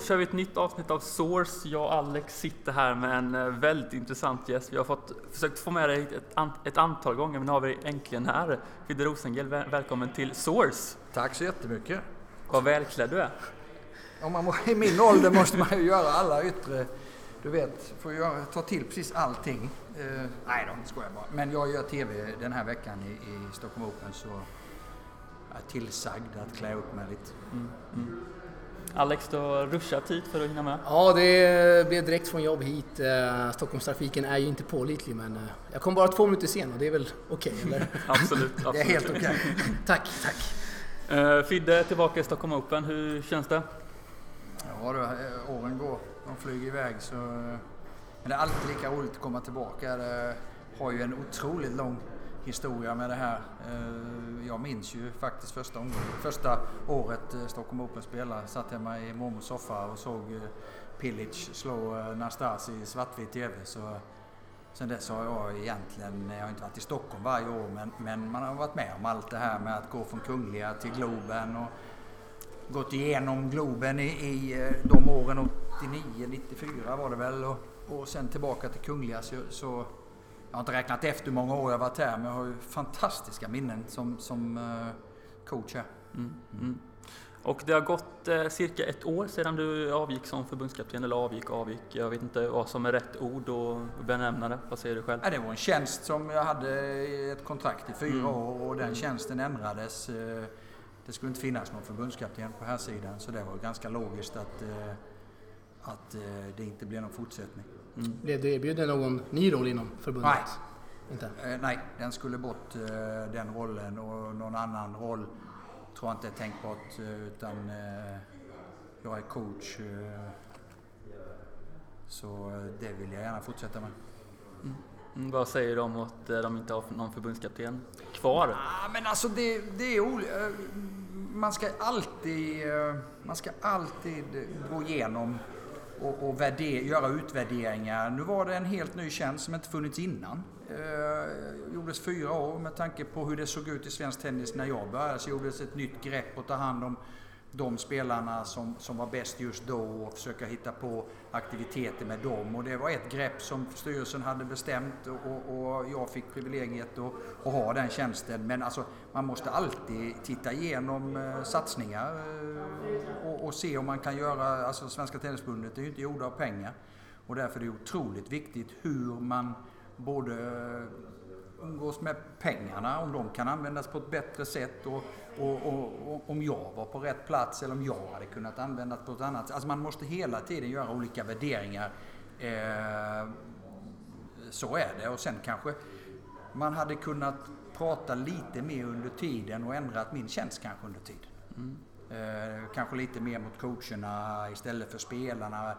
kör vi ett nytt avsnitt av Source. Jag och Alex sitter här med en eh, väldigt intressant gäst. Vi har fått, försökt få med dig ett, an, ett antal gånger, men nu har vi äntligen här. Fidde Rosengren, väl, välkommen till Source. Tack så jättemycket. Vad välklädd du är. Om man, I min ålder måste man ju göra alla yttre, du vet, får göra, ta till precis allting. Eh, nej då, skojar bara. Men jag gör TV den här veckan i, i Stockholm Open så jag är tillsagd att klä upp mig lite. Mm, mm. Alex, du har ruschat hit för att hinna med. Ja, det blev direkt från jobb hit. Eh, Stockholmstrafiken är ju inte pålitlig men eh, jag kom bara två minuter sen och det är väl okej, okay, eller? absolut, absolut. Det är helt okej. Okay. tack, tack. Uh, Fidde, tillbaka i Stockholm Open. Hur känns det? Ja, då, åren går. De flyger iväg så... Men det är alltid lika roligt att komma tillbaka. Det har ju en otroligt lång historia med det här. Eh, jag minns ju faktiskt första, första året eh, Stockholm Open spelade. Satt hemma i mormors soffa och såg Pillage Pilic slå Nastasi i svartvit TV. Så sen dess har jag egentligen, jag har inte varit i Stockholm varje år, men, men man har varit med om allt det här med att gå från Kungliga till Globen och gått igenom Globen i, i de åren, 89, 94 var det väl, och, och sen tillbaka till Kungliga. Så, så jag har inte räknat efter hur många år jag varit här men jag har ju fantastiska minnen som, som uh, coach här. Mm, mm. Och det har gått eh, cirka ett år sedan du avgick som förbundskapten, eller avgick avgick, jag vet inte vad som är rätt ord att benämna det. Vad säger du själv? Ja, det var en tjänst som jag hade ett kontrakt i fyra mm. år och den mm. tjänsten ändrades. Eh, det skulle inte finnas någon förbundskapten på här sidan så det var ganska logiskt att, eh, att det inte blev någon fortsättning. Mm. Blev du erbjuden någon ny roll inom förbundet? Nej. Inte? Eh, nej, den skulle bort eh, den rollen och någon annan roll tror jag inte är tänkbart eh, utan eh, jag är coach eh, så eh, det vill jag gärna fortsätta med. Mm. Mm, vad säger de om att de inte har någon förbundskapten kvar? Ah, men alltså det, det är Man ska alltid, man ska alltid gå igenom och, och värder, göra utvärderingar. Nu var det en helt ny tjänst som inte funnits innan. Eh, gjordes fyra år med tanke på hur det såg ut i svensk tennis när jag började. Så gjordes ett nytt grepp att ta hand om de spelarna som, som var bäst just då och försöka hitta på aktiviteter med dem. Och det var ett grepp som styrelsen hade bestämt och, och jag fick privilegiet att, att, ha den tjänsten. Men alltså, man måste alltid titta igenom eh, satsningar eh, och, och, se om man kan göra, alltså Svenska Tennisförbundet är ju inte gjorda av pengar. Och därför är det otroligt viktigt hur man både umgås med pengarna, om de kan användas på ett bättre sätt och, och, och, och, om jag var på rätt plats eller om jag hade kunnat användas på ett annat sätt. Alltså man måste hela tiden göra olika värderingar. Eh, så är det och sen kanske man hade kunnat prata lite mer under tiden och ändrat min tjänst kanske under tiden. Mm. Eh, kanske lite mer mot coacherna istället för spelarna.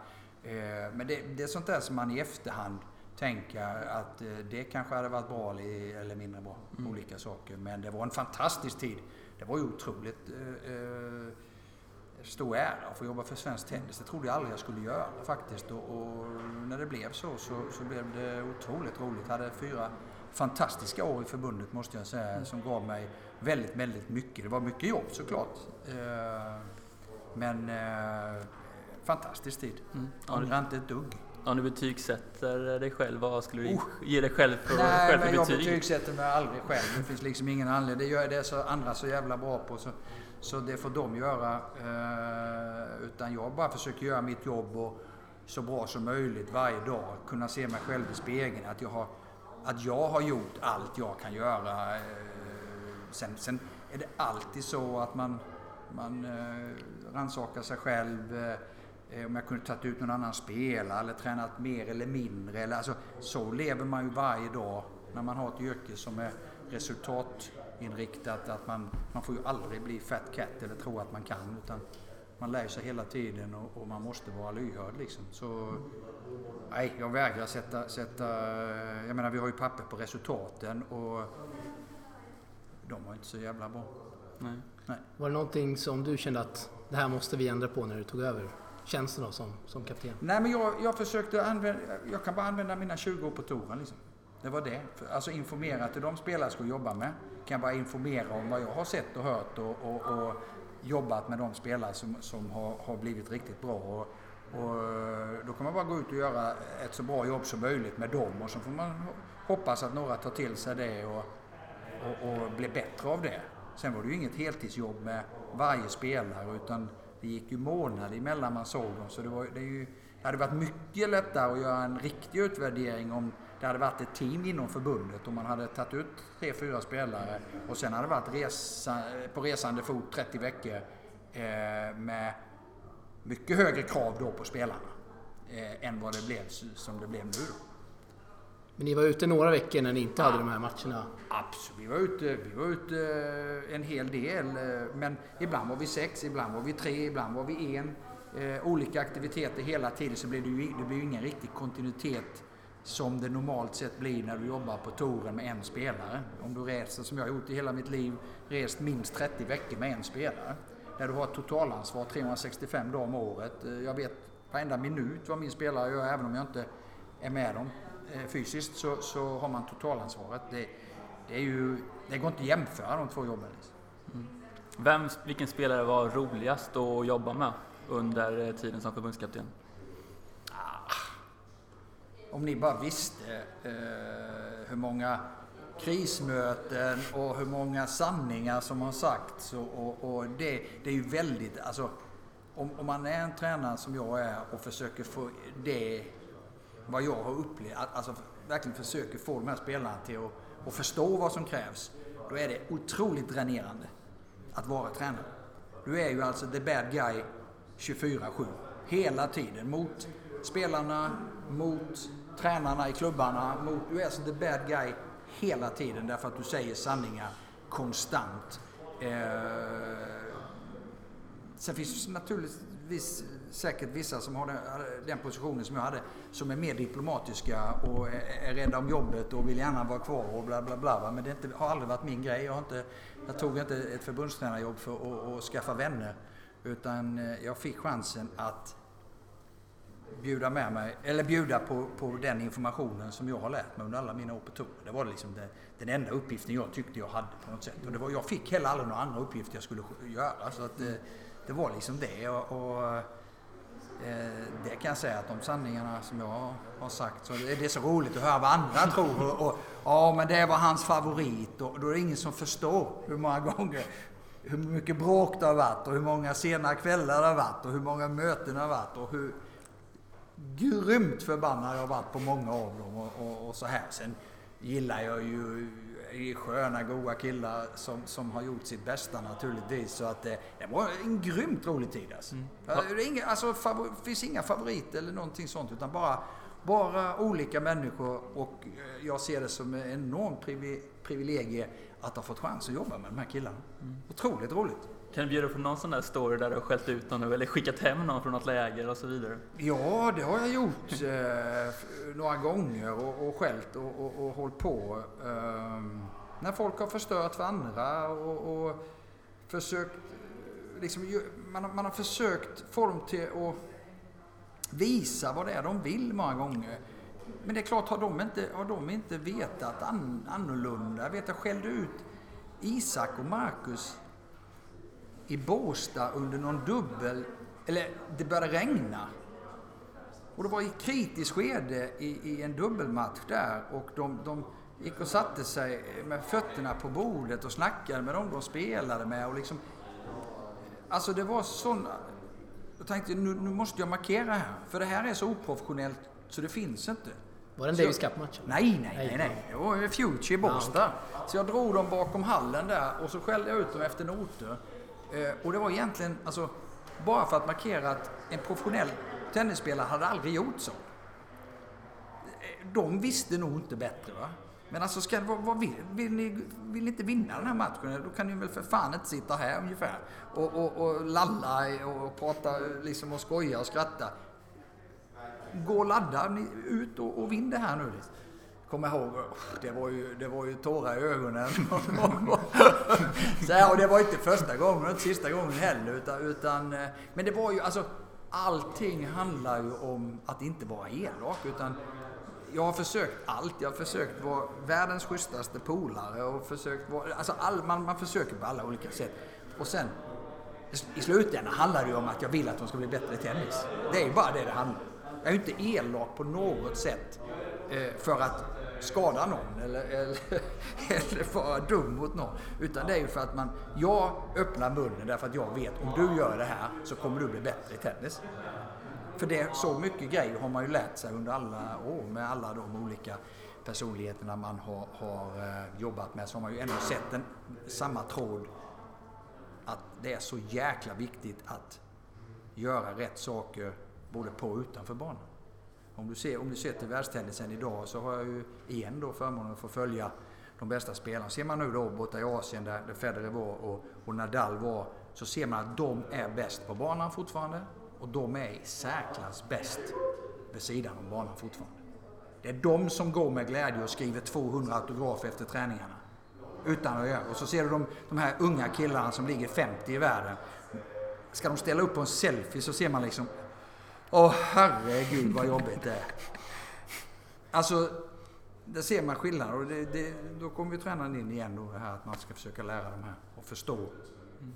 Eh, men det, det är sånt där som man i efterhand tänka att eh, det kanske hade varit bra eller mindre bra. Mm. Olika saker. Men det var en fantastisk tid. Det var ju otroligt eh, eh, stor ära att få jobba för svensk tennis. Det trodde jag aldrig jag skulle göra faktiskt. Och, och när det blev så, så, så blev det otroligt roligt. Jag hade fyra fantastiska år i förbundet måste jag säga mm. som gav mig väldigt, väldigt mycket. Det var mycket jobb såklart. Eh, men eh, fantastisk tid. Mm. Ångrar inte ett dugg. Om du betygsätter dig själv, vad skulle du oh. ge dig själv för, Nej, själv för men betyg? jag betygsätter mig aldrig själv. Det finns liksom ingen anledning. Det gör det så andra så jävla bra på. Så, så det får de göra. Eh, utan jag bara försöker göra mitt jobb och så bra som möjligt varje dag. Kunna se mig själv i spegeln. Att jag har, att jag har gjort allt jag kan göra. Eh, sen, sen är det alltid så att man, man eh, rannsakar sig själv. Eh, om jag kunde tagit ut någon annan spelare eller tränat mer eller mindre. Eller, alltså, så lever man ju varje dag när man har ett yrke som är resultatinriktat. Att man, man får ju aldrig bli fat cat eller tro att man kan. Utan man lär sig hela tiden och, och man måste vara lyhörd. Liksom. Så, nej, jag vägrar sätta, sätta... Jag menar, vi har ju papper på resultaten och de var inte så jävla bra. Nej. nej. Var det någonting som du kände att det här måste vi ändra på när du tog över? Tjänsten då som, som kapten? Nej men jag, jag försökte använda, jag kan bara använda mina 20 år på touren liksom. Det var det. Alltså informera till de spelare jag skulle jobba med. Kan bara informera om vad jag har sett och hört och, och, och jobbat med de spelare som, som har, har blivit riktigt bra. Och, och då kan man bara gå ut och göra ett så bra jobb som möjligt med dem och så får man hoppas att några tar till sig det och, och, och blir bättre av det. Sen var det ju inget heltidsjobb med varje spelare utan det gick ju månader emellan man såg dem. Så det, var, det, är ju, det hade varit mycket lättare att göra en riktig utvärdering om det hade varit ett team inom förbundet och man hade tagit ut tre, fyra spelare och sen hade det varit resa, på resande fot 30 veckor eh, med mycket högre krav då på spelarna eh, än vad det blev som det blev nu. Då. Men ni var ute några veckor när ni inte hade de här matcherna? Absolut, vi var ute, vi var ute eh, en hel del. Eh, men ibland var vi sex, ibland var vi tre, ibland var vi en. Eh, olika aktiviteter hela tiden så blir det ju det blir ingen riktig kontinuitet som det normalt sett blir när du jobbar på touren med en spelare. Om du reser, som jag har gjort i hela mitt liv, rest minst 30 veckor med en spelare. Där du har ett totalansvar 365 dagar om året. Jag vet varenda minut vad min spelare gör även om jag inte är med dem fysiskt så, så har man totalansvaret. Det, det, är ju, det går inte att jämföra de två jobben. Liksom. Mm. Vem, vilken spelare var roligast att jobba med under eh, tiden som förbundskapten? Ah, om ni bara visste eh, hur många krismöten och hur många sanningar som har sagts. Och, och, och det, det, är ju väldigt, alltså om, om, man är en tränare som jag är och försöker få det, vad jag har upplevt, alltså verkligen försöker få de här spelarna till att, att förstå vad som krävs. Då är det otroligt dränerande att vara tränare. Du är ju alltså the bad guy 24-7. Hela tiden. Mot spelarna, mot tränarna i klubbarna. Mot, du är alltså the bad guy hela tiden därför att du säger sanningar konstant. Eh, sen finns det naturligtvis säkert vissa som har den, den, positionen som jag hade som är mer diplomatiska och är, är rädda om jobbet och vill gärna vara kvar och bla bla bla. Men det inte, har aldrig varit min grej. Jag, har inte, jag tog inte ett förbundstränarjobb för att, att skaffa vänner. Utan eh, jag fick chansen att bjuda med mig, eller bjuda på, på den informationen som jag har lärt mig under alla mina år på tour. Det var liksom det, den enda uppgiften jag tyckte jag hade på något sätt. Och det var, jag fick heller aldrig några andra uppgifter jag skulle göra. Så att det, det var liksom det. Och, och Eh, det kan jag säga att de sanningarna som jag har sagt, så det, det är så roligt att höra vad andra tror. Och, och, ja, men det var hans favorit. Och då är det ingen som förstår hur många gånger hur mycket bråk det har varit och hur många sena kvällar det har varit och hur många möten det har varit och hur grymt förbannad jag har varit på många av dem och, och, och så här. Sen gillar jag ju sköna, goa killar som, som har gjort sitt bästa naturligtvis. Så att det, det var en grymt rolig tid alltså. Mm. Det, inga, alltså, favor, finns inga favoriter eller någonting sånt utan bara, bara olika människor och eh, jag ser det som en enorm privilegie att ha fått chans att jobba med de här killarna. Mm. Otroligt roligt. Kan du bjuda på någon sån där story där du har skällt ut någon eller skickat hem någon från något läger och så vidare? Ja, det har jag gjort eh, några gånger och, och skällt och, och, och hållit på. Eh, när folk har förstört för andra och, och försökt eh, liksom, man, man har försökt få dem till att visa vad det är de vill många gånger. Men det är klart, har de inte, har de inte vetat an, annorlunda? Jag vet, jag skällde ut Isak och Marcus i Båstad under någon dubbel... Eller det började regna. Och det var i kritiskt skede i, i en dubbelmatch där och de, de gick och satte sig med fötterna på bordet och snackade med dem de spelade med och liksom... Alltså det var sån... Jag tänkte nu, nu måste jag markera här, för det här är så oprofessionellt så det finns inte. Var det en Davis Cup-match? Nej, nej, nej, nej. Det var Future i Båstad. Så jag drog dem bakom hallen där och så skällde jag ut dem efter noter. Eh, och det var egentligen, alltså, bara för att markera att en professionell tennisspelare hade aldrig gjort så. Eh, de visste nog inte bättre va. Men alltså, ska, vad, vad vill, vill, ni, vill ni inte vinna den här matchen? Då kan ni väl för fan inte sitta här ungefär och, och, och lalla och prata liksom och skoja och skratta. Gå och ladda ni, ut och, och vinn det här nu. Kommer ihåg, det var ju, det var ju tårar i ögonen. så här, och det var inte första gången och inte sista gången heller. Utan, utan, eh, men det var ju alltså, allting handlar ju om att inte vara elak. Utan jag har försökt allt. Jag har försökt vara världens schysstaste polare och försökt vara... Alltså all, man, man försöker på alla olika sätt. Och sen i slutändan handlar det ju om att jag vill att de ska bli bättre i tennis. Det är ju bara det det handlar om. Jag är ju inte elak på något sätt eh, för att skada någon eller, eller, eller vara dum mot någon. Utan det är ju för att man, jag öppnar munnen därför att jag vet om du gör det här så kommer du bli bättre i tennis. För det, så mycket grejer har man ju lärt sig under alla år med alla de olika personligheterna man har, har eh, jobbat med så har man ju ändå sett en, samma tråd att det är så jäkla viktigt att göra rätt saker både på och utanför banan. Om du ser, om du ser till världstennisen idag så har jag ju igen då förmånen att få följa de bästa spelarna. Ser man nu då borta i Asien där, där Federer var och, och Nadal var så ser man att de är bäst på banan fortfarande och de är i särklass bäst vid sidan om banan fortfarande. Det är de som går med glädje och skriver 200 autografer efter träningarna. Utan att göra. Och så ser du de, de här unga killarna som ligger 50 i världen. Ska de ställa upp på en selfie så ser man liksom Åh herregud vad jobbigt det är. Alltså, där ser man skillnaden och det, det, då kommer vi tränaren in igen då det här att man ska försöka lära dem här och förstå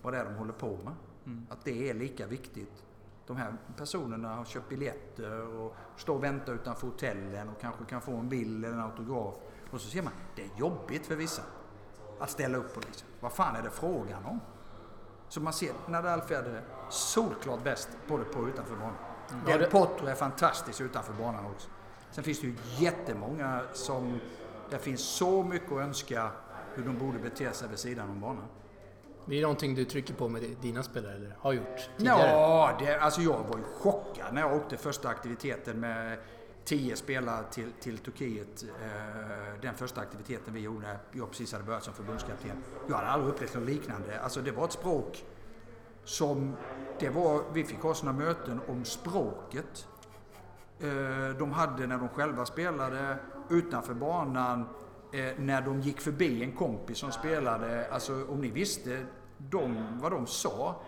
vad det är de håller på med. Mm. Att det är lika viktigt. De här personerna har köpt biljetter och står och väntar utanför hotellen och kanske kan få en bild eller en autograf. Och så ser man, det är jobbigt för vissa att ställa upp på liksom. Vad fan är det frågan om? Så man ser Nadal Federer solklart bäst både på och utanför banan. Mm. Del Potro är fantastisk utanför banan också. Sen finns det ju jättemånga som... Det finns så mycket att önska hur de borde bete sig vid sidan om banan. Det är någonting du trycker på med dina spelare, eller har gjort tidigare? Ja, det, alltså jag var ju chockad när jag åkte första aktiviteten med tio spelare till, till Turkiet. Eh, den första aktiviteten vi gjorde när jag precis hade börjat som förbundskapten. Jag hade aldrig upplevt något liknande. Alltså det var ett språk som... Det var, vi fick ha sådana möten om språket. Eh, de hade när de själva spelade utanför banan, eh, när de gick förbi en kompis som spelade. Alltså om ni visste de, vad de sa.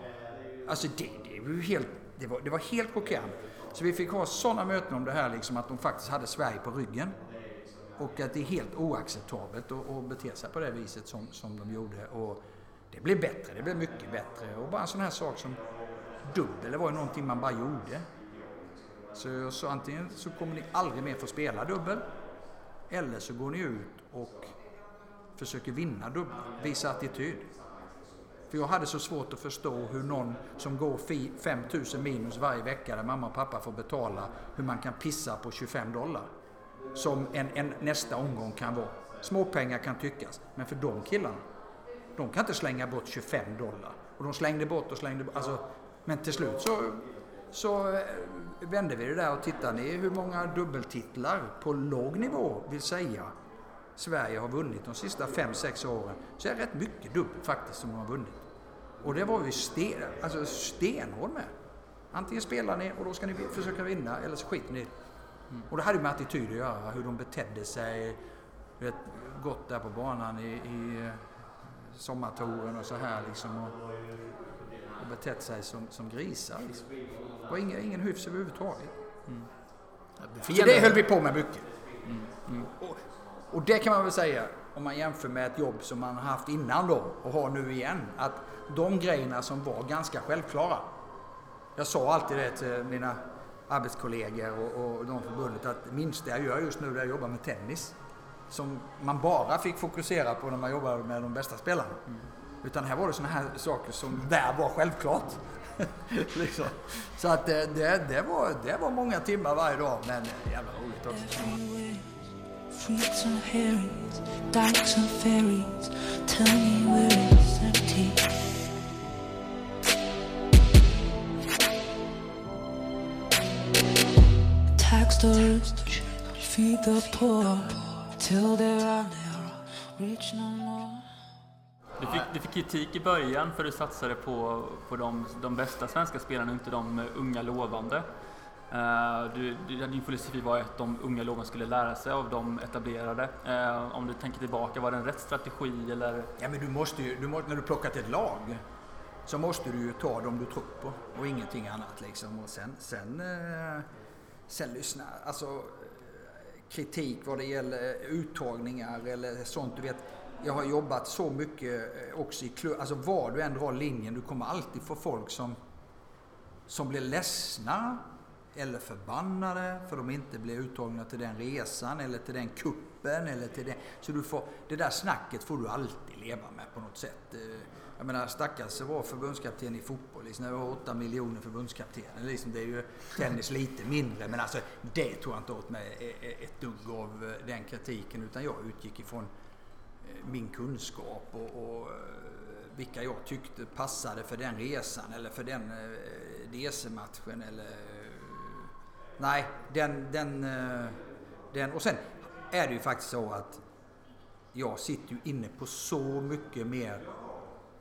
Alltså det, det var helt, det var, det var helt chockerande. Så vi fick ha sådana möten om det här, liksom att de faktiskt hade Sverige på ryggen. Och att det är helt oacceptabelt att, att bete sig på det viset som, som de gjorde. Och det blev bättre, det blev mycket bättre. Och bara en sån här sak som dubbel, det var ju någonting man bara gjorde. Så, jag sa, antingen så kommer ni aldrig mer få spela dubbel, eller så går ni ut och försöker vinna dubbel, visa attityd. För jag hade så svårt att förstå hur någon som går 5000 minus varje vecka där mamma och pappa får betala, hur man kan pissa på 25 dollar. Som en, en nästa omgång kan vara. Småpengar kan tyckas, men för de killarna, de kan inte slänga bort 25 dollar. Och de slängde bort och slängde bort. Alltså, men till slut så, så eh, vände vi det där och tittade ni hur många dubbeltitlar på låg nivå vill säga Sverige har vunnit de sista 5-6 åren. Så är det rätt mycket dubbel faktiskt som de har vunnit. Och det var vi sten, alltså stenhård med. Antingen spelar ni och då ska ni försöka vinna eller så skiter ni mm. Och det hade med attityd att göra, hur de betedde sig. Vet, gått där på banan i, i eh, sommartouren och så här liksom. Och, och betett sig som, som grisar. Liksom. Var ingen, ingen hyfs överhuvudtaget. Mm. Så det höll vi på med mycket. Mm. Mm. Och, och det kan man väl säga, om man jämför med ett jobb som man har haft innan då och har nu igen, att de grejerna som var ganska självklara. Jag sa alltid det till mina arbetskollegor och, och de förbundet att det minsta jag gör just nu är att jobba med tennis. Som man bara fick fokusera på när man jobbade med de bästa spelarna. Mm. Utan här var det sådana här saker som där var självklart. liksom. Så att det, det, det, var, det var många timmar varje dag men jävla roligt också. Fruits and herrings, dykes and ferries, tell me where it's empty. Tax the rich, feed the poor, till there are rich no more. Du fick, du fick kritik i början för att du satsade på, på de, de bästa svenska spelarna, inte de unga lovande. Uh, du, din filosofi var att de unga loven skulle lära sig av de etablerade. Uh, om du tänker tillbaka, var det en rätt strategi eller? Ja, men du måste ju, du måste, när du plockat ett lag så måste du ju ta dem du tror på och ingenting annat liksom. Och sen, sen, uh, sen lyssna. Alltså, kritik vad det gäller uttagningar eller sånt. Du vet, jag har jobbat så mycket eh, också i klubb. Alltså var du än drar linjen, du kommer alltid få folk som, som blir ledsna eller förbannade för de inte blir uttagna till den resan eller till den kuppen eller till den... Så du får, det där snacket får du alltid leva med på något sätt. Eh, jag menar stackars var förbundskapten i fotboll. Liksom, det var 8 miljoner förbundskaptener. Liksom, det är ju tennis lite mindre. Men alltså det tog jag inte åt mig e- e- ett dugg av eh, den kritiken. Utan jag utgick ifrån eh, min kunskap och, och eh, vilka jag tyckte passade för den resan eller för den DC-matchen eller nej, den, den, eh, den... Och sen är det ju faktiskt så att jag sitter ju inne på så mycket mer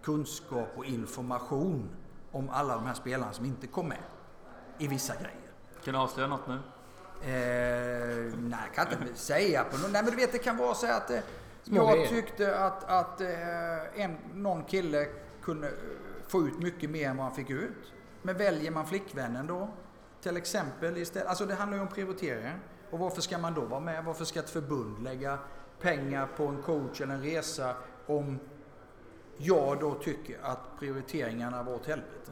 kunskap och information om alla de här spelarna som inte kom med i vissa grejer. Kan du avslöja något nu? Eh, nej, jag kan inte säga på något. Nej, men du vet, det kan vara så att eh, jag tyckte att, att eh, en, någon kille kunde eh, få ut mycket mer än vad han fick ut. Men väljer man flickvännen då till exempel istället. Alltså det handlar ju om prioriteringar. Och varför ska man då vara med? Varför ska ett förbund lägga pengar på en coach eller en resa om jag då tycker att prioriteringarna var åt helvete?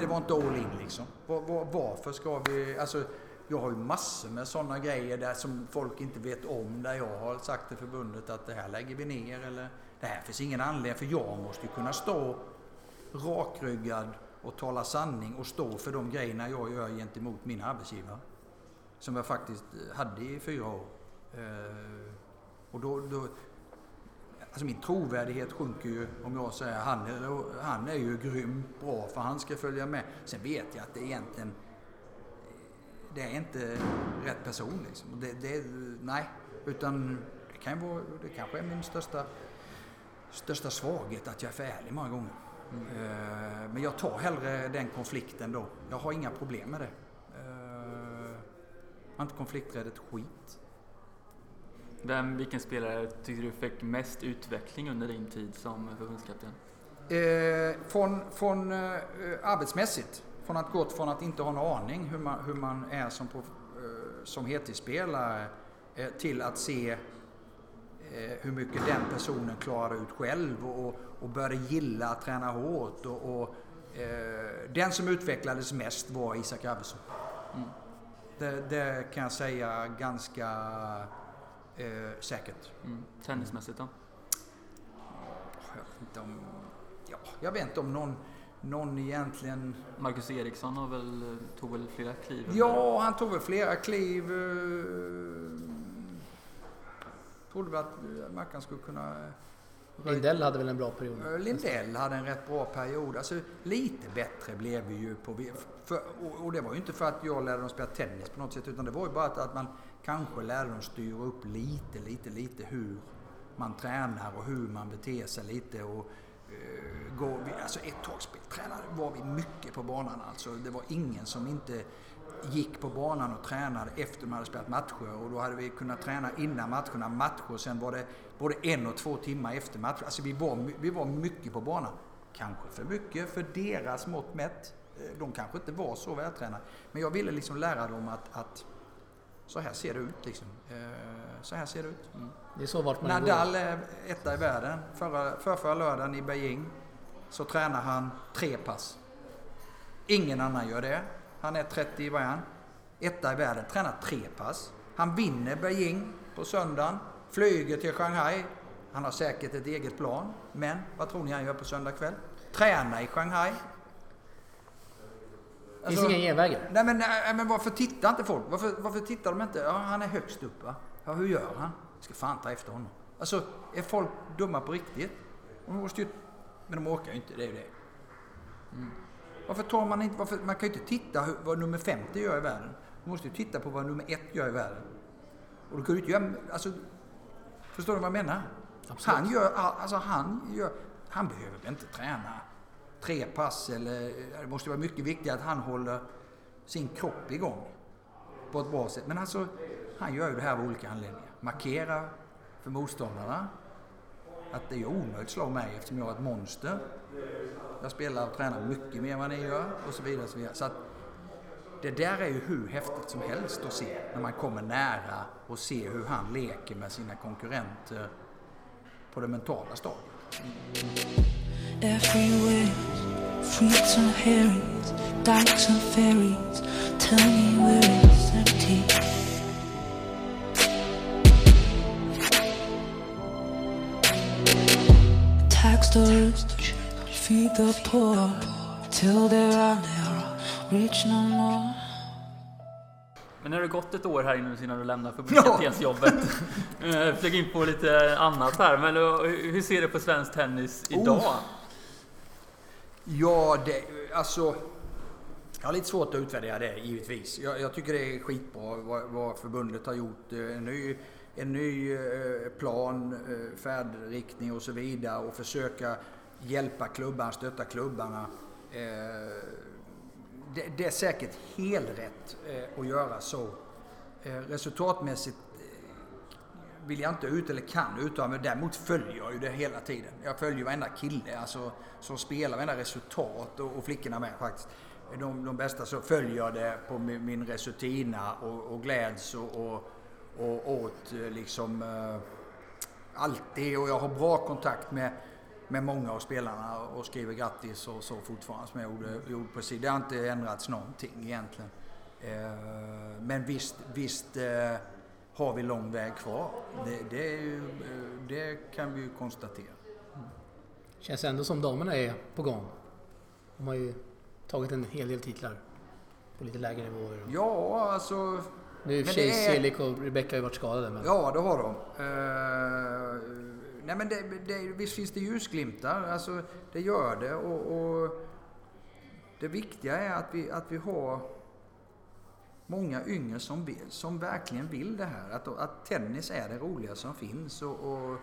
Det var inte all in liksom. Var, var, varför ska vi... Alltså, jag har ju massor med sådana grejer där som folk inte vet om. Där jag har sagt till förbundet att det här lägger vi ner eller det här finns ingen anledning. För jag måste ju kunna stå rakryggad och tala sanning och stå för de grejerna jag gör gentemot min arbetsgivare. Som jag faktiskt hade i fyra år. Eh, och då, då, alltså min trovärdighet sjunker ju om jag säger han är, han är ju grym, bra för han ska följa med. Sen vet jag att det egentligen eh, det är inte rätt person liksom. Det, det, nej, utan det, kan vara, det kanske är min största, största svaghet att jag är för ärlig många gånger. Mm. Men jag tar hellre den konflikten då. Jag har inga problem med det. Eh, jag är inte konflikträdd ett skit. Vem, vilken spelare tycker du fick mest utveckling under din tid som förbundskapten? Eh, från från eh, arbetsmässigt, från att gått från att inte ha en aning hur man, hur man är som, eh, som heltidsspelare eh, till att se Eh, hur mycket den personen klarar ut själv och, och började gilla att träna hårt. Och, och eh, den som utvecklades mest var Isak Arvidsson. Mm. Det, det, kan jag säga ganska eh, säkert. Mm. Tennismässigt då? Jag vet inte om, ja, jag vet inte om någon, någon egentligen... Marcus Eriksson har väl, tog väl flera kliv? Ja, han tog väl flera kliv. Eh, trodde vi att eh, Mackan skulle kunna... Eh, Lindell hade väl en bra period? Eh, Lindell hade en rätt bra period. Alltså, lite bättre blev vi ju på... För, och det var ju inte för att jag lärde dem spela tennis på något sätt utan det var ju bara att, att man kanske lärde de styra upp lite, lite, lite hur man tränar och hur man beter sig lite. Och, uh, går vi, alltså ett tag speltränade var vi mycket på banan alltså. Det var ingen som inte gick på banan och tränade efter man hade spelat matcher och då hade vi kunnat träna innan matcherna, matcher och sen var det både en och två timmar efter matcher. Alltså vi var, vi var mycket på banan. Kanske för mycket för deras mått mätt. Eh, de kanske inte var så vältränade. Men jag ville liksom lära dem att, att så här ser det ut liksom. Eh, så här ser det ut. Mm. Det är så vart man Nadal är etta i världen. Förra, för förra lördagen i Beijing så tränar han tre pass. Ingen annan gör det. Han är 30, vad är han? Etta i världen, tränar tre pass. Han vinner Beijing på söndagen, flyger till Shanghai. Han har säkert ett eget plan. Men vad tror ni han gör på söndag kväll? Tränar i Shanghai. Alltså, Finns inga genvägar? Nej men, nej, men varför tittar inte folk? Varför, varför tittar de inte? Ja, han är högst upp va? Ja, hur gör han? Jag ska fan ta efter honom. Alltså, är folk dumma på riktigt? De måste ju, men de orkar ju inte, det är ju det. Mm. Varför tar man inte... Varför, man kan ju inte titta vad nummer 50 gör i världen. Man måste ju titta på vad nummer 1 gör i världen. Och då kan du inte göra... Alltså, förstår du vad jag menar? Absolut. Han gör... Alltså han gör... Han behöver inte träna tre pass eller... Det måste vara mycket viktigare att han håller sin kropp igång på ett bra sätt. Men alltså, han gör ju det här av olika anledningar. Markera för motståndarna att det är omöjligt att slå mig eftersom jag är ett monster. Jag spelar och tränar mycket mer än vad ni gör och så vidare. Och så vidare. Så att det där är ju hur häftigt som helst att se när man kommer nära och ser hur han leker med sina konkurrenter på det mentala stadiet. Everywhere, fruits and herrings, dykes and ferries, tell me where it's empty. Tax the rich, feed the poor, till there are never rich no more. Men nu har det gått ett år här innan du lämnar publicitetsjobbet. Eh, Flög in på lite annat här, men eh, hur ser du på svensk tennis idag? Oh. Ja, det, alltså... Jag har lite svårt att utvärdera det givetvis. Jag, jag tycker det är skitbra vad, vad, förbundet har gjort. Eh, en ny, en ny eh, plan, eh, färdriktning och så vidare och försöka hjälpa klubbarna, stötta klubbarna det, det, är säkert helrätt rätt att göra så. Resultatmässigt vill jag inte ut eller kan uttala mig. Däremot följer jag ju det hela tiden. Jag följer varenda kille alltså, som spelar, varenda resultat och, och flickorna med faktiskt. De, de bästa så följer jag det på min, min resultina och, och gläds och, och, och åt eh, liksom uh, alltid. Och jag har bra kontakt med med många av spelarna och skriver grattis och så fortfarande som jag gjorde, gjorde precis. Det har inte ändrats någonting egentligen. Eh, men visst, visst eh, har vi lång väg kvar. Det, det, ju, det kan vi ju konstatera. Mm. Känns ändå som damerna är på gång. De har ju tagit en hel del titlar på lite lägre nivåer. Ja, alltså... Nu i och för sig Celik och Rebecca har ju varit skadade. Men... Ja, det har de. Nej men det, det, visst finns det ljusglimtar, alltså det gör det. Och, och, det viktiga är att vi, att vi har många yngre som, vill, som verkligen vill det här. Att, att tennis är det roliga som finns. Och, och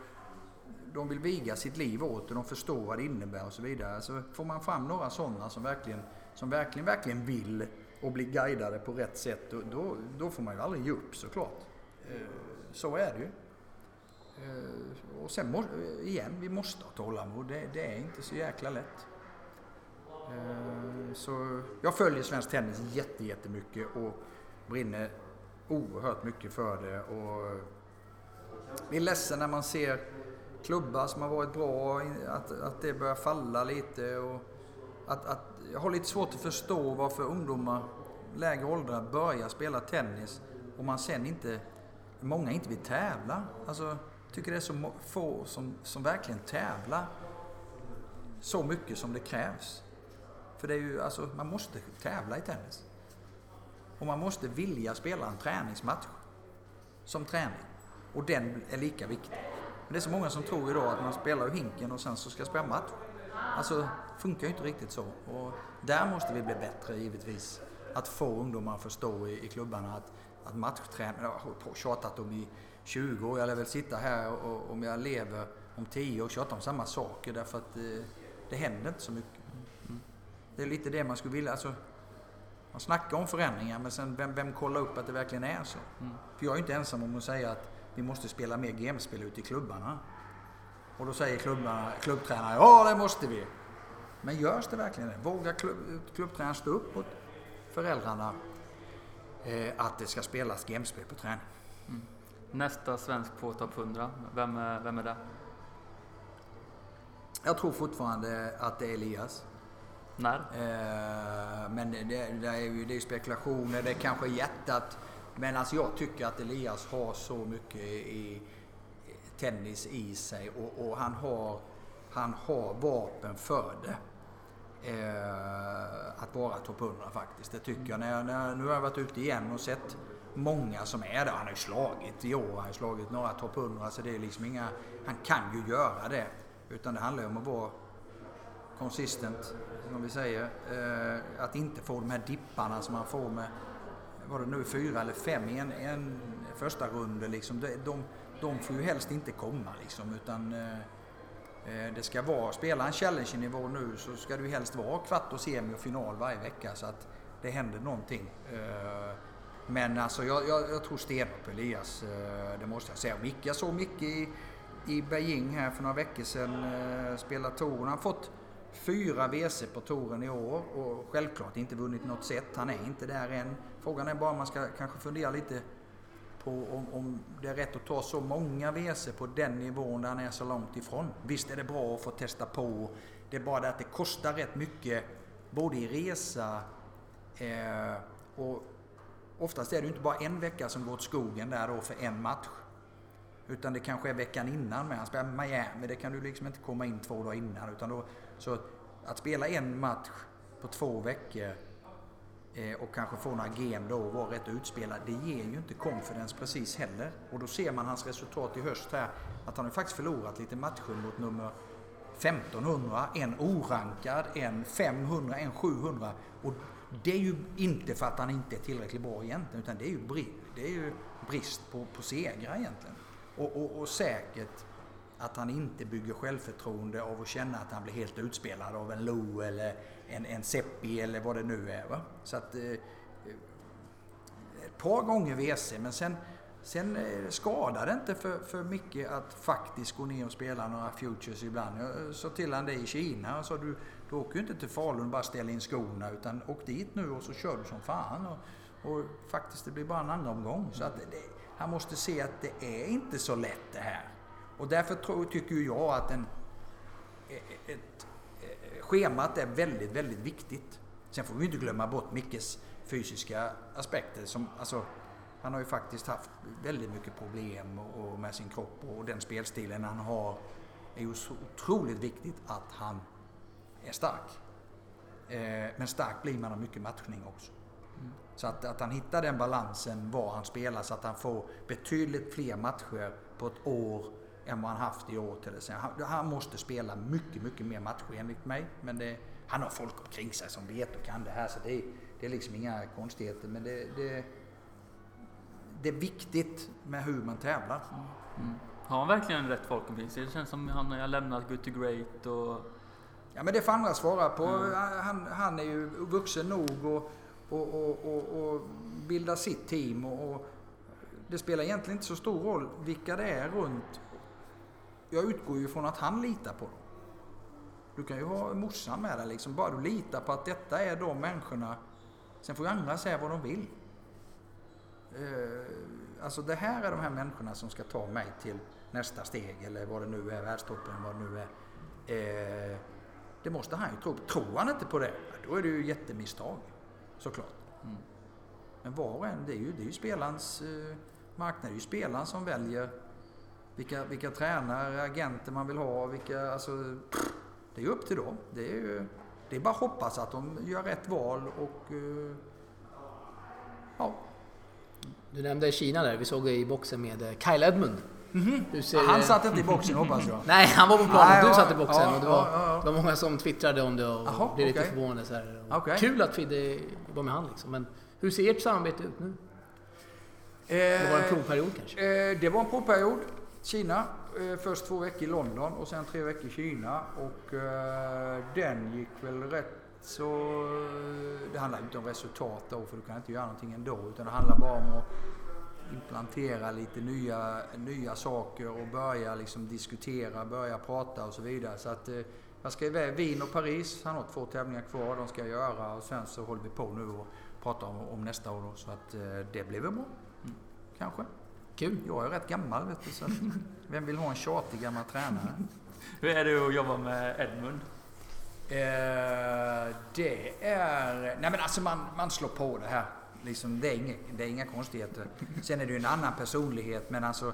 de vill viga sitt liv åt det, de förstår vad det innebär och så vidare. Så får man fram några sådana som verkligen, som verkligen, verkligen vill och blir guidade på rätt sätt, då, då, får man ju aldrig ge upp såklart. Så är det ju. Eh, och sen igen, vi måste ha tålamod. Det, det är inte så jäkla lätt. Eh, så jag följer svensk tennis jättemycket och brinner oerhört mycket för det. Och blir ledsen när man ser klubbar som har varit bra, att, att det börjar falla lite. Och att, att, jag har lite svårt att förstå varför ungdomar lägre åldrar börjar spela tennis och man sen inte, många inte vill tävla. Alltså, tycker det är så få som, som verkligen tävlar så mycket som det krävs. För det är ju, alltså, man måste tävla i tennis. Och man måste vilja spela en träningsmatch som träning. Och den är lika viktig. Men det är så många som tror idag att man spelar i hinken och sen så ska spela match. Alltså, funkar ju inte riktigt så. Och där måste vi bli bättre givetvis. Att få ungdomar att förstå i, i klubbarna att, att matchträning, jag har på tjatat om i 20 år. Jag lär väl sitta här och om jag lever om 10 år och tjata om samma saker därför att det, eh, det händer inte så mycket. Mm. Det är lite det man skulle vilja. Alltså, man snackar om förändringar men sen vem, vem kollar upp att det verkligen är så? Mm. För jag är inte ensam om att säga att vi måste spela mer gamespel ute i klubbarna. Och då säger klubbarna, klubbtränare ja det måste vi. Men görs det verkligen det? Vågar klubb, klubbtränaren stå upp mot föräldrarna eh, att det ska spelas gamespel på träning? Mm. Nästa svensk på topp 100, vem är, vem är det? Jag tror fortfarande att det är Elias. När? Eh, men det, det, är ju det är spekulationer, det är kanske hjärtat. Men alltså jag tycker att Elias har så mycket i tennis i sig och, och han, har, han har vapen för det. Eh, att vara topp 100 faktiskt. Det tycker jag. När, när, nu har jag varit ute igen och sett många som är där. Han har ju slagit i år, han har slagit några topp 100 så det är liksom inga... Han kan ju göra det. Utan det handlar ju om att vara konsistent, som vi säger. Eh, att inte få de här dipparna som man får med, var det nu fyra eller fem i en, en första runda liksom. De, de, de får ju helst inte komma liksom utan eh, eh, det ska vara, spela en challenge-nivå nu så ska det ju helst vara kvart och semi och final varje vecka så att det händer någonting. Eh, men alltså jag, jag, jag tror stenhårt på Elias, eh, det måste jag säga. Micke, jag såg Micke i, i Beijing här för några veckor sedan eh, spela touren. Han fått fyra WC på touren i år och självklart inte vunnit något set. Han är inte där än. Frågan är bara om man ska kanske fundera lite på om, om det är rätt att ta så många WC på den nivån där han är så långt ifrån. Visst är det bra att få testa på. Det är bara det att det kostar rätt mycket både i resa eh, och oftast är det ju inte bara en vecka som går åt skogen där då för en match. Utan det kanske är veckan innan med. Han spelar Miami, det kan du liksom inte komma in två dagar innan. Utan då, så att spela en match på två veckor eh, och kanske få några game då och vara rätt utspelad. Det ger ju inte confidence precis heller. Och då ser man hans resultat i höst här. Att han har faktiskt förlorat lite matcher mot nummer 1500, en orankad, en 500, en 700. Och det är ju inte för att han inte är tillräckligt bra egentligen utan det är ju, det är ju brist på, på segrar egentligen. Och, och, och, säkert att han inte bygger självförtroende av att känna att han blir helt utspelad av en Lo eller en, en Seppi eller vad det nu är. Va? Så att, eh, eh ett par gånger WC men sen, sen eh, skadar det inte för, för mycket att faktiskt gå ner och spela några futures ibland. Jag eh, sa till honom det i Kina och sa du, du åker ju inte till Falun och bara ställer in skorna utan åk dit nu och så kör du som fan. Och, och faktiskt det blir bara en andra omgång. Så att det, han måste se att det är inte så lätt det här. Och därför tror, tycker jag att en, ett, ett, schemat är väldigt, väldigt viktigt. Sen får vi inte glömma bort Mickes fysiska aspekter. Som, alltså, han har ju faktiskt haft väldigt mycket problem och, och med sin kropp och den spelstilen han har. är ju så otroligt viktigt att han är stark. Eh, men stark blir man av mycket matchning också. Så att, att han hittar den balansen var han spelar så att han får betydligt fler matcher på ett år än vad han haft i år till exempel. Han, han måste spela mycket, mycket mer matcher enligt mig. Men det, han har folk omkring sig som vet och kan det här så det, det är liksom inga konstigheter. Men det, det, det är viktigt med hur man tävlar. Mm. Har han verkligen rätt folk omkring sig? Det känns som han har lämnat Good to Great och... Ja men det får andra svara på. Mm. Han, han är ju vuxen nog och och, och, och, och bilda sitt team. Och, och, det spelar egentligen inte så stor roll vilka det är runt. Jag utgår ju från att han litar på dem. Du kan ju ha morsan med dig liksom. Bara du litar på att detta är de människorna. Sen får ju andra säga vad de vill. Uh, alltså det här är de här människorna som ska ta mig till nästa steg eller vad det nu är, världstoppen, vad det nu är. Uh, det måste han ju tro på. Tror han inte på det, då är det ju jättemisstag såklart. Mm. Men var och en, det är ju, det är ju spelarens eh, marknad. Det är ju spelaren som väljer vilka, vilka tränare, agenter man vill ha. Vilka, alltså, det är ju upp till dem. Det är, ju, det är bara att hoppas att de gör rätt val och eh, ja. Du nämnde Kina där. Vi såg i boxen med eh, Kyle Edmund. Mm -hmm. han satt inte i boxen hoppas jag. Nej, han var på planen. Du satt i boxen. Ja, och det, var, ja, det var många som twittrade om det och Aha, blev lite okay. förvånade. Så här. Okay. Kul att Fidde var med han liksom. Men hur ser ert samarbete ut nu? Eh, det var en provperiod kanske? Eh, det var en provperiod. Kina. Eh, först två veckor i London och sen tre veckor i Kina. Och eh, den gick väl rätt så... Det handlar inte om resultat då, för du kan inte göra någonting ändå. Utan det handlar bara om att implantera lite nya, nya saker och börja liksom diskutera, börja prata och så vidare. Så att, eh, jag ska iväg Wien och Paris. Han har två tävlingar kvar. De ska jag göra och sen så håller vi på nu och pratar om, om nästa år. Då, så att eh, det blir väl bra. Mm. Kanske. Kul. Jag är rätt gammal vet du. Så vem vill ha en tjatig gammal tränare? Hur är det att jobba med Edmund? Eh, det är... Nej men alltså man, man slår på det här. Liksom, det, är inga, det är inga konstigheter. Sen är det ju en annan personlighet men alltså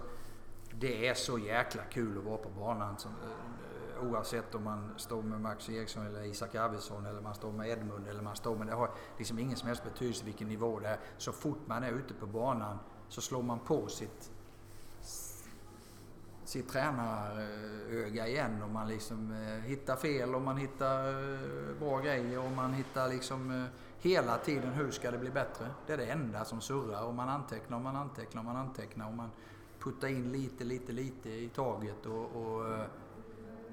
det är så jäkla kul att vara på banan. Som, eh, oavsett om man står med Max Eriksson eller Isak Arvidsson eller man står med Edmund eller man står med... Det har liksom ingen som helst betydelse vilken nivå det är. Så fort man är ute på banan så slår man på sitt sitt tränaröga igen och man liksom eh, hittar fel och man hittar eh, bra grejer och man hittar liksom eh, hela tiden hur ska det bli bättre? Det är det enda som surrar och man antecknar och man antecknar och man antecknar och man puttar in lite, lite, lite i taget. Och, och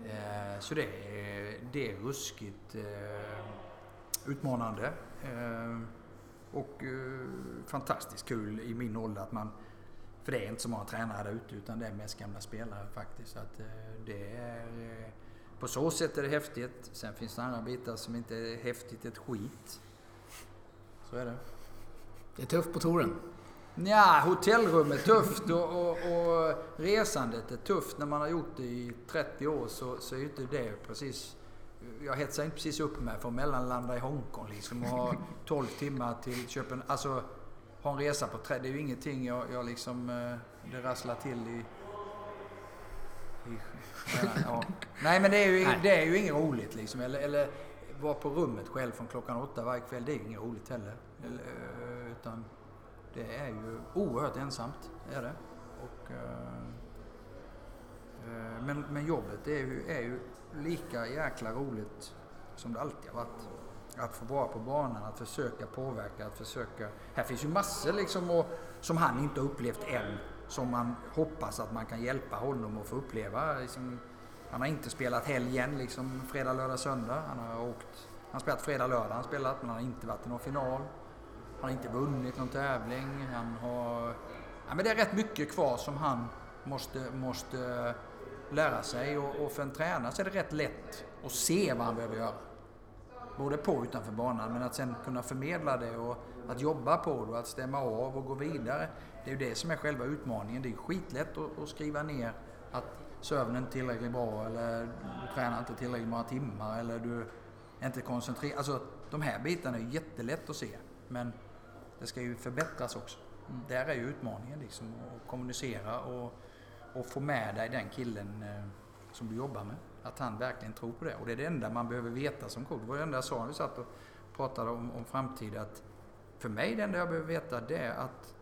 eh, så det är, det är ruskigt eh, utmanande. Eh, och eh, fantastiskt kul i min ålder att man för det är inte så många tränare där ute utan det är mest gamla spelare faktiskt. Så att, eh, det är, eh, på så sätt är det häftigt. Sen finns det andra bitar som inte är häftigt ett skit. Så är det. Det är tufft på touren. Ja, hotellrum är tufft och, och, och, resandet är tufft. När man har gjort det i 30 år så, så är ju inte det precis... Jag hetsar inte precis upp mig för att mellanlanda i Hongkong liksom och ha 12 timmar till Köpenhamn. Alltså, ha en resa på 30, det är ju ingenting jag, jag liksom... Eh, det rasslar till i... i ja. Nej men det är ju, det är ju inget roligt liksom. Eller, eller vara på rummet själv från klockan åtta varje kväll, det är ju inget roligt heller. Eh, utan det är ju oerhört ensamt, är det. Och, eh, eh, men, men jobbet är ju, är ju lika jäkla roligt som det alltid har varit. Att få vara på banan, att försöka påverka, att försöka... Här finns ju massor liksom och, som han inte har upplevt än. Som man hoppas att man kan hjälpa honom att få uppleva. Liksom, han har inte spelat helgen, liksom fredag, lördag, söndag. Han har åkt... Han har spelat fredag, lördag, han har spelat, men han har inte varit i någon final. Han har inte vunnit någon tävling. Han har... Ja, men det är rätt mycket kvar som han måste, måste eh, lära sig och, och för en tränare så är det rätt lätt att se vad han behöver göra. Både på och utanför banan, men att sen kunna förmedla det och att jobba på det och att stämma av och gå vidare. Det är ju det som är själva utmaningen. Det är skitlätt att, att skriva ner att är inte tillräckligt bra eller du tränar inte tillräckligt många timmar eller du är inte koncentrerad. Alltså de här bitarna är jättelätt att se. Men det ska ju förbättras också. Mm. Där är ju utmaningen liksom att kommunicera och, och få med dig den killen eh, som du jobbar med. Att han verkligen tror på det. Och det är det enda man behöver veta som coach. Det var det enda jag sa när vi satt och pratade om, om framtid. Att för mig, det enda jag behöver veta det är att,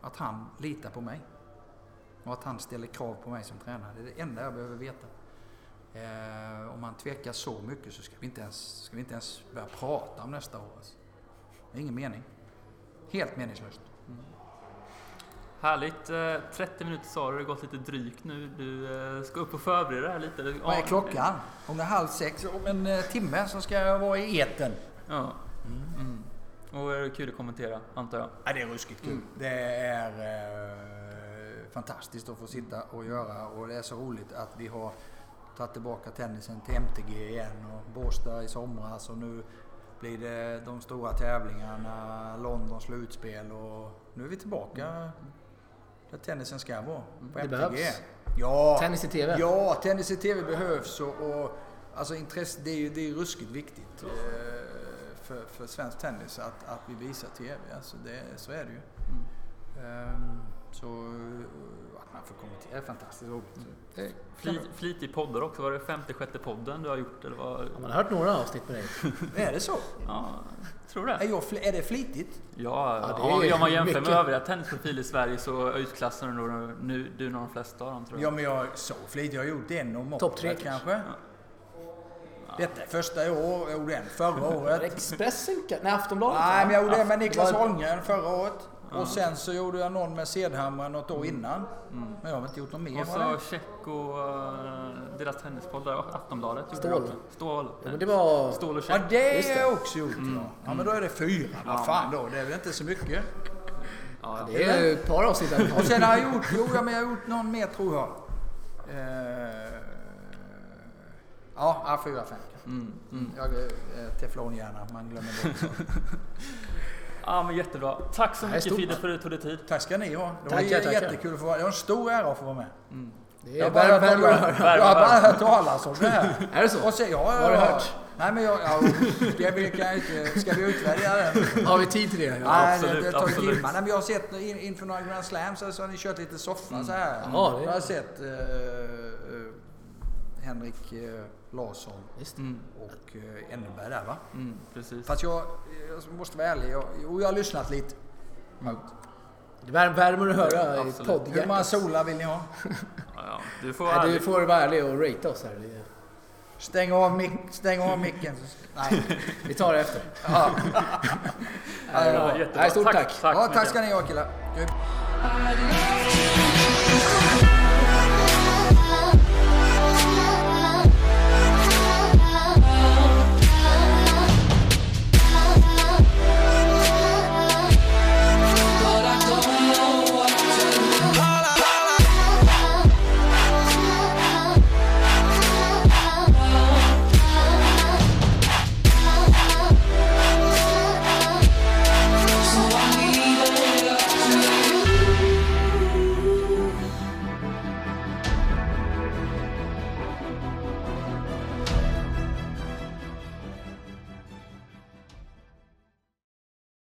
att han litar på mig. Och att han ställer krav på mig som tränare. Det är det enda jag behöver veta. Eh, om man tvekar så mycket så ska vi inte ens, ska vi inte ens börja prata om nästa år. Alltså. Det är ingen mening. Helt meningslöst. Mm. Härligt. 30 eh, minuter sa du, det har gått lite drygt nu. Du eh, ska upp och förbereda dig lite. Vad är klockan? Om det är halv sex, om en eh, timme så ska jag vara i eten. Ja. Mm. Mm. Och är det kul att kommentera, antar jag? Ja, det är ruskigt kul. Mm. Det är eh, fantastiskt att få sitta och göra och det är så roligt att vi har tagit tillbaka tennisen till MTG igen och Båstad i somras och nu blir det de stora tävlingarna, London slutspel och nu är vi tillbaka mm. där tennisen ska vara. På det MTG. behövs. Ja, tennis i TV. Ja, tennis i TV behövs och, och alltså intresse, det är ju det är ruskigt viktigt eh, för, för svensk tennis att, att vi visar TV. Alltså det, så är det ju. Mm. Um, så man får kommentera. Det är fantastiskt roligt. Mm. Flit, flitig poddar också. Var det 56 podden du har gjort? Eller vad? Ja, man har hört några avsnitt med dig. är det så? Ja, tror det. Är, jag, är det flitigt? Ja, ja det är om man jämför mycket. med övriga tennisprofiler i Sverige så öjsklassen du, nu, du nog de flesta av dem tror jag. Ja, men jag så flitig. Jag har gjort en om Topp tre kanske. Ja. Detta är första år, jag gjorde en förra året. Expressen? Nej, Aftonbladet? Nej, men jag gjorde en med Niklas Holmgren förra året. Och sen så gjorde jag någon med Sedhammar något år mm. innan. Mm. Men jag har inte gjort något mer. Och så Check och uh, deras tennispodd där, Aftonbladet. Stål. Stål. Ja, men det var... Stål och Check. Ja, det har jag också gjort. Mm. Ja. ja, men då är det fyra. Ja. Vad fan då? Det är väl inte så mycket? Ja, det är ett par avsnitt. och sen har jag gjort, jo, ja, men jag har gjort någon mer tror jag. Uh, ja, fyra, fem. Mm. Mm. Jag är teflonhjärna, man glömmer bort Ja, men jättebra. Tack så mycket Fide för att du tog dig tid. Tack ska ni ha. Det var tackar, jättekul att få vara Det var en stor ära att få vara med. Mm. Det är jag, bara, värme, jag har bara hört talas om det här. är det så? Och sen, ja, Vad har du hört? Nej men jag, ja, ska, vi, kan inte, ska vi utvärdera det? Har vi tid till det? Ja, Nej, absolut, det, det timmar. Nej, men jag har sett in, inför några Grand Slams så har ni kört lite soffa mm. så här. Ja, det. Jag har sett uh, Henrik uh, Larsson mm. och uh, Enneberg där va? Mm, precis. Fast jag, jag måste vara ärlig, jag, jo, jag har lyssnat lite. Mm. Det värmer att höra i podd. Hur många solar vill ni ha? ja, du, får Nej, du får vara ärlig och rate oss här. Stäng av, mic stäng av micken. Nej, vi tar det efter. Ja. ja, jättebra. Nej, stort tack. Tack, tack. Ja, tack ska ni ha killar.